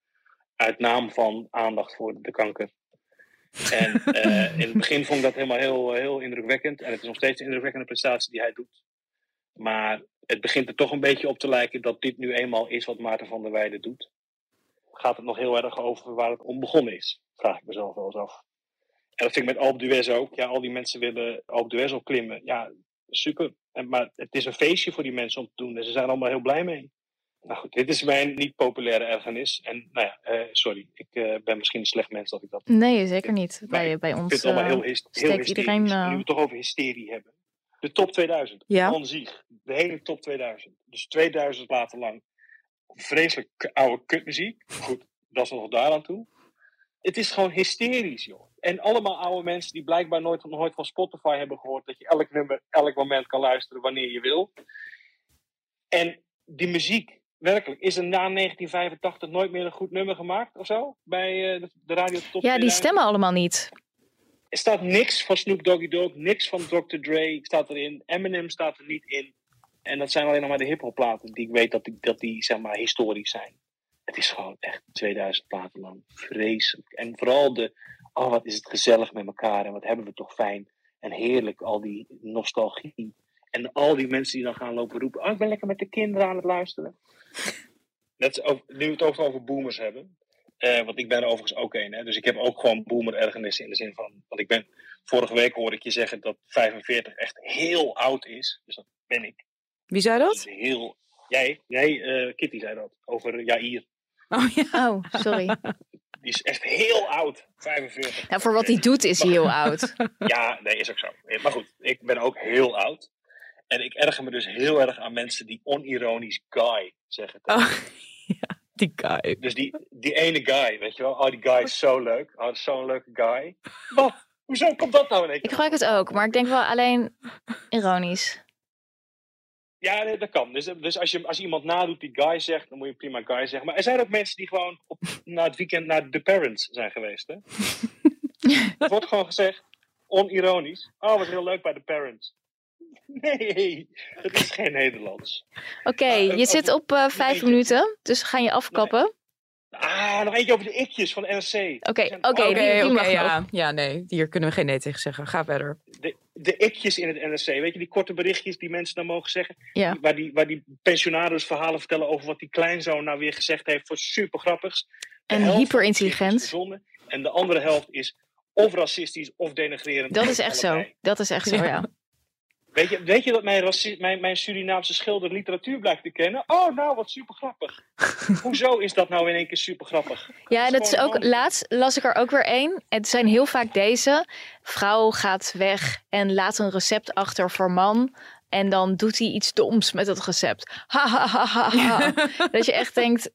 Uit naam van aandacht voor de kanker. En [laughs] eh, in het begin vond ik dat helemaal heel, heel indrukwekkend. En het is nog steeds een indrukwekkende prestatie die hij doet. Maar het begint er toch een beetje op te lijken dat dit nu eenmaal is wat Maarten van der Weijden doet. Gaat het nog heel erg over waar het om begonnen is? Vraag ik mezelf wel eens af. En dat vind ik met Alpe d'Huez ook. Ja, al die mensen willen Alpe d'Huez opklimmen. Ja, super. En, maar het is een feestje voor die mensen om te doen. En ze zijn allemaal heel blij mee. Nou goed, dit is mijn niet populaire ergernis. En nou ja, eh, sorry. Ik eh, ben misschien een slecht mens dat ik dat Nee, zeker niet. Bij, bij ik ons. vind het allemaal eh, heel, heel steekt hysterisch. iedereen, eh, Nu we het toch over hysterie hebben. De top 2000. Ja. Zich. De hele top 2000. Dus 2000 platen lang. Vreselijk oude kutmuziek. Goed, dat is nog daaraan toe. Het is gewoon hysterisch, joh. En allemaal oude mensen die blijkbaar nooit, nooit van Spotify hebben gehoord dat je elk nummer, elk moment kan luisteren wanneer je wil. En die muziek, werkelijk, is er na 1985 nooit meer een goed nummer gemaakt of zo? Bij eh, de, Radio Top Ja, die 2000? stemmen allemaal niet. Er staat niks van Snoop Doggy Dogg, niks van Dr. Dre staat erin. Eminem staat er niet in. En dat zijn alleen nog maar de hip-hop platen die ik weet dat die, dat die zeg maar historisch zijn. Het is gewoon echt 2000 platen lang vreselijk. En vooral de, oh wat is het gezellig met elkaar en wat hebben we toch fijn. En heerlijk, al die nostalgie. En al die mensen die dan gaan lopen roepen, oh ik ben lekker met de kinderen aan het luisteren. Net over, nu we het over, over boomers hebben. Eh, want ik ben er overigens ook een. Hè? Dus ik heb ook gewoon boomer-ergernissen in de zin van. Want ik ben. Vorige week hoorde ik je zeggen dat 45 echt heel oud is. Dus dat ben ik. Wie zei Dat is dat? heel. Jij, jij eh, Kitty zei dat. Over Jair. Oh ja. Oh, sorry. [laughs] Die is echt heel oud. 45. Nou, voor wat hij doet is hij heel oud. Ja, nee, is ook zo. Eh, Maar goed, ik ben ook heel oud. En ik erger me dus heel erg aan mensen die onironisch guy zeggen. [laughs] tegen Oh, ja, die guy. Dus die, die ene guy, weet je wel. Oh, die guy is zo leuk. Oh, zo'n leuke guy. Wat? Hoezo komt dat nou in één Ik gebruik het ook, maar ik denk wel alleen ironisch. Ja, nee, dat kan. Dus, dus als, je, als iemand nadoet die guy zegt, dan moet je prima guy zeggen. Maar er zijn ook mensen die gewoon op, na het weekend naar The Parents zijn geweest. Hè? Het [laughs] wordt gewoon gezegd, onironisch. Oh, wat heel leuk bij The Parents. [laughs] Nee, dat is geen Nederlands. Oké, eh, je zit op eh, vijf minuten, dus ga je afkappen. Ah, nog eentje over de ikjes van de NRC. Oké, oké, die- Oké, ja. Ja, nee. Hier kunnen we geen nee tegen zeggen. Ga verder. de, de ikjes in het NRC. Weet je, die korte berichtjes die mensen dan mogen zeggen. Ja. Waar, die, waar die pensionaris verhalen vertellen over wat die kleinzoon nou weer gezegd heeft voor super grappigs. En hyperintelligent. En de andere helft is of racistisch of denigrerend. Dat is echt zo. Dat is echt zo, ja. Weet je, weet je dat mijn, mijn, mijn Surinaamse schilder literatuur blijkt te kennen? Oh, nou, wat super grappig. [laughs] Hoezo is dat nou in één keer super grappig? Ja, en dat is ook. Laatst las ik er ook weer één. Het zijn heel vaak deze. Vrouw gaat weg en laat een recept achter voor man. En dan doet hij iets doms met het recept. [laughs] Ha ha ha ha. ha. [laughs] dat je echt denkt.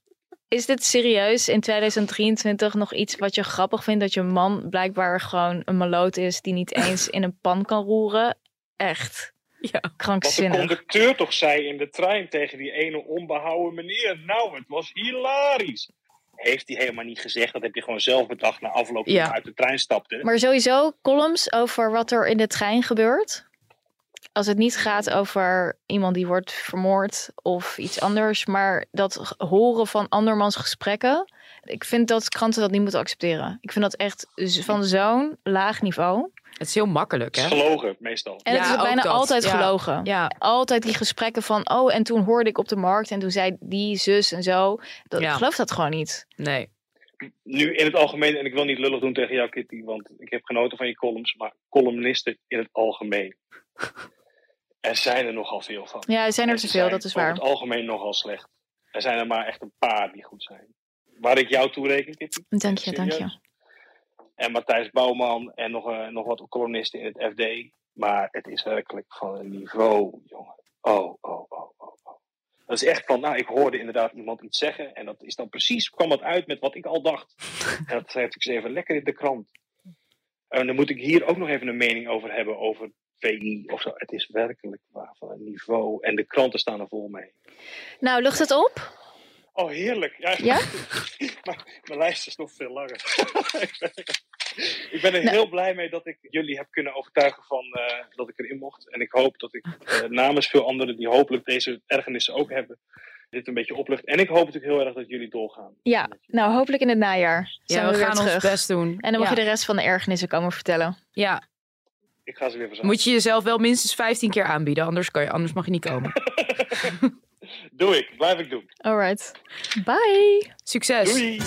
Is dit serieus in 2023 nog iets wat je grappig vindt? Dat je man blijkbaar gewoon een maloot is die niet eens in een pan kan roeren? Echt [laughs] Ja. Wat de krankzinnig. conducteur toch zei in de trein tegen die ene onbehouden meneer. Nou, het was hilarisch. Heeft hij helemaal niet gezegd. Dat heb je gewoon zelf bedacht na afloop Ja. je uit de trein stapte. Maar sowieso columns over wat er in de trein gebeurt. Als het niet gaat over iemand die wordt vermoord of iets anders, maar dat horen van andermans gesprekken. Ik vind dat kranten dat niet moeten accepteren. Ik vind dat echt van zo'n laag niveau. Het is heel makkelijk, hè? gelogen, meestal. En het Ja, is ook bijna dat. altijd gelogen. Ja, Altijd die gesprekken van, oh, en toen hoorde ik op de markt en toen zei die zus en zo. Dat, Ja. Ik geloof dat gewoon niet. nee. Nu in het algemeen, en ik wil niet lullig doen tegen jou, Kitty, want ik heb genoten van je columns, maar columnisten in het algemeen. [laughs] Er zijn er nogal veel van. Ja, er zijn er te veel, dat is waar. het algemeen nogal slecht. Er zijn er maar echt een paar die goed zijn. Waar ik jou toe reken, Kitty. Dank je, dank je. En Matthijs Bouwman en nog, eh, nog wat columnisten in het FD. Maar het is werkelijk van een niveau, jongen. Oh, oh, oh, oh, oh. Dat is echt van, nou, ik hoorde inderdaad iemand iets zeggen. En dat is dan precies, kwam het uit met wat ik al dacht. [laughs] En dat schrijf ik eens even lekker in de krant. En dan moet ik hier ook nog even een mening over hebben, over VI of zo. Het is werkelijk waar van een niveau. En de kranten staan er vol mee. Nou, lucht het op? Oh, heerlijk. Ja? Ja? [laughs] maar mijn lijst is nog veel langer. [laughs] ik ben er Nou. heel blij mee dat ik jullie heb kunnen overtuigen van eh, dat ik erin mocht. En ik hoop dat ik eh, namens veel anderen die hopelijk deze ergernissen ook hebben, dit een beetje oplucht. En ik hoop natuurlijk heel erg dat jullie doorgaan. Ja, nou hopelijk in het najaar zijn Ja, we, gaan terug. ons best doen. En dan mag ja. je de rest van de ergernissen komen vertellen. Ja, Ik ga ze weer verzamelen. moet je jezelf wel minstens 15 keer aanbieden, anders, kan je, anders mag je niet komen. [laughs] Doe ik. Blijf ik doen. Alright. Bye. Succes! Doei!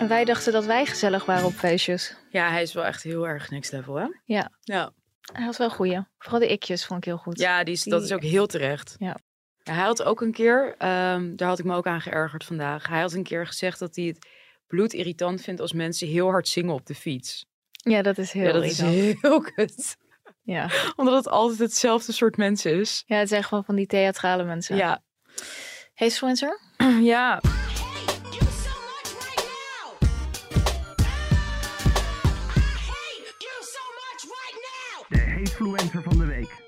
En wij dachten dat wij gezellig waren op feestjes. Ja, hij is wel echt heel erg next level, hè? Ja. Ja, Hij had wel goeie. Vooral de ikjes vond ik heel goed. ja die is, dat is ook heel terecht. Ja. Ja, hij had ook een keer, ehm, daar had ik me ook aan geërgerd vandaag. Hij had een keer gezegd dat hij het bloedirritant vindt als mensen heel hard zingen op de fiets. Ja, dat is heel ja, dat is heel [laughs] kut. Ja. [laughs] Omdat het altijd hetzelfde soort mensen is. ja, het zijn gewoon van die theatrale mensen. Ja, Hatefluencer? [clears throat] Ja, De Hatefluencer van de week.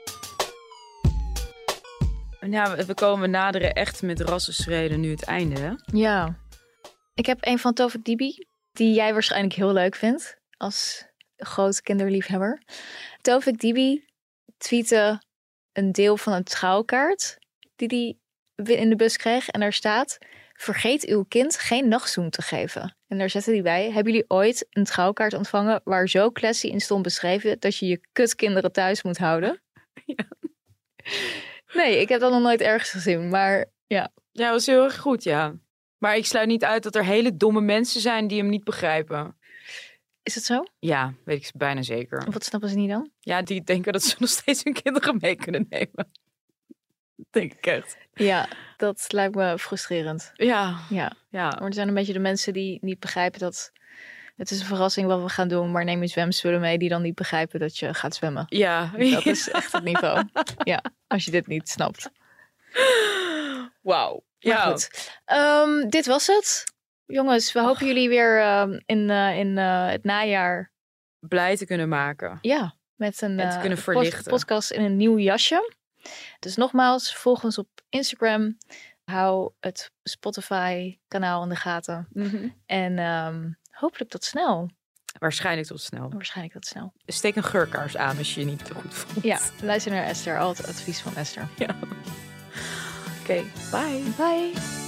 ja, we komen naderen echt met rassenschreden nu het einde. Hè? Ja. Ik heb een van Tovik Dibi, die jij waarschijnlijk heel leuk vindt als groot kinderliefhebber. Tovik Dibi tweette een deel van een trouwkaart die hij in de bus kreeg. En daar staat, vergeet uw kind geen nachtzoen te geven. En daar zette hij bij, hebben jullie ooit een trouwkaart ontvangen waar zo classy in stond beschreven dat je je kutkinderen thuis moet houden? [laughs] Nee, ik heb dat nog nooit ergens gezien, maar ja. Ja, dat was heel erg goed, ja. Maar ik sluit niet uit dat er hele domme mensen zijn die hem niet begrijpen. Is het zo? Ja, weet ik bijna zeker. Wat snappen ze niet dan? Ja, die denken dat ze [laughs] nog steeds hun kinderen mee kunnen nemen. Denk ik echt. Ja, dat lijkt me frustrerend. Ja, Ja, ja. maar er zijn een beetje de mensen die niet begrijpen dat het is een verrassing wat we gaan doen, maar neem je zwemspullen mee die dan niet begrijpen dat je gaat zwemmen. Ja, Dat is [laughs] echt het niveau. Ja, als je dit niet snapt. Wauw. Ja, goed, Ehm, dit was het. Jongens, we hopen jullie weer ehm, in, eh, in eh, het najaar blij te kunnen maken. ja, met een En te eh, kunnen pod- verlichten. podcast in een nieuw jasje. Dus nogmaals, volg ons op Instagram. Hou het Spotify-kanaal in de gaten. En ehm, hopelijk tot snel. Waarschijnlijk tot snel. Waarschijnlijk tot snel. Steek een geurkaars aan als je je niet te goed voelt. Ja, luister naar Esther. Altijd advies van Esther. [laughs] Oké, bye. Bye.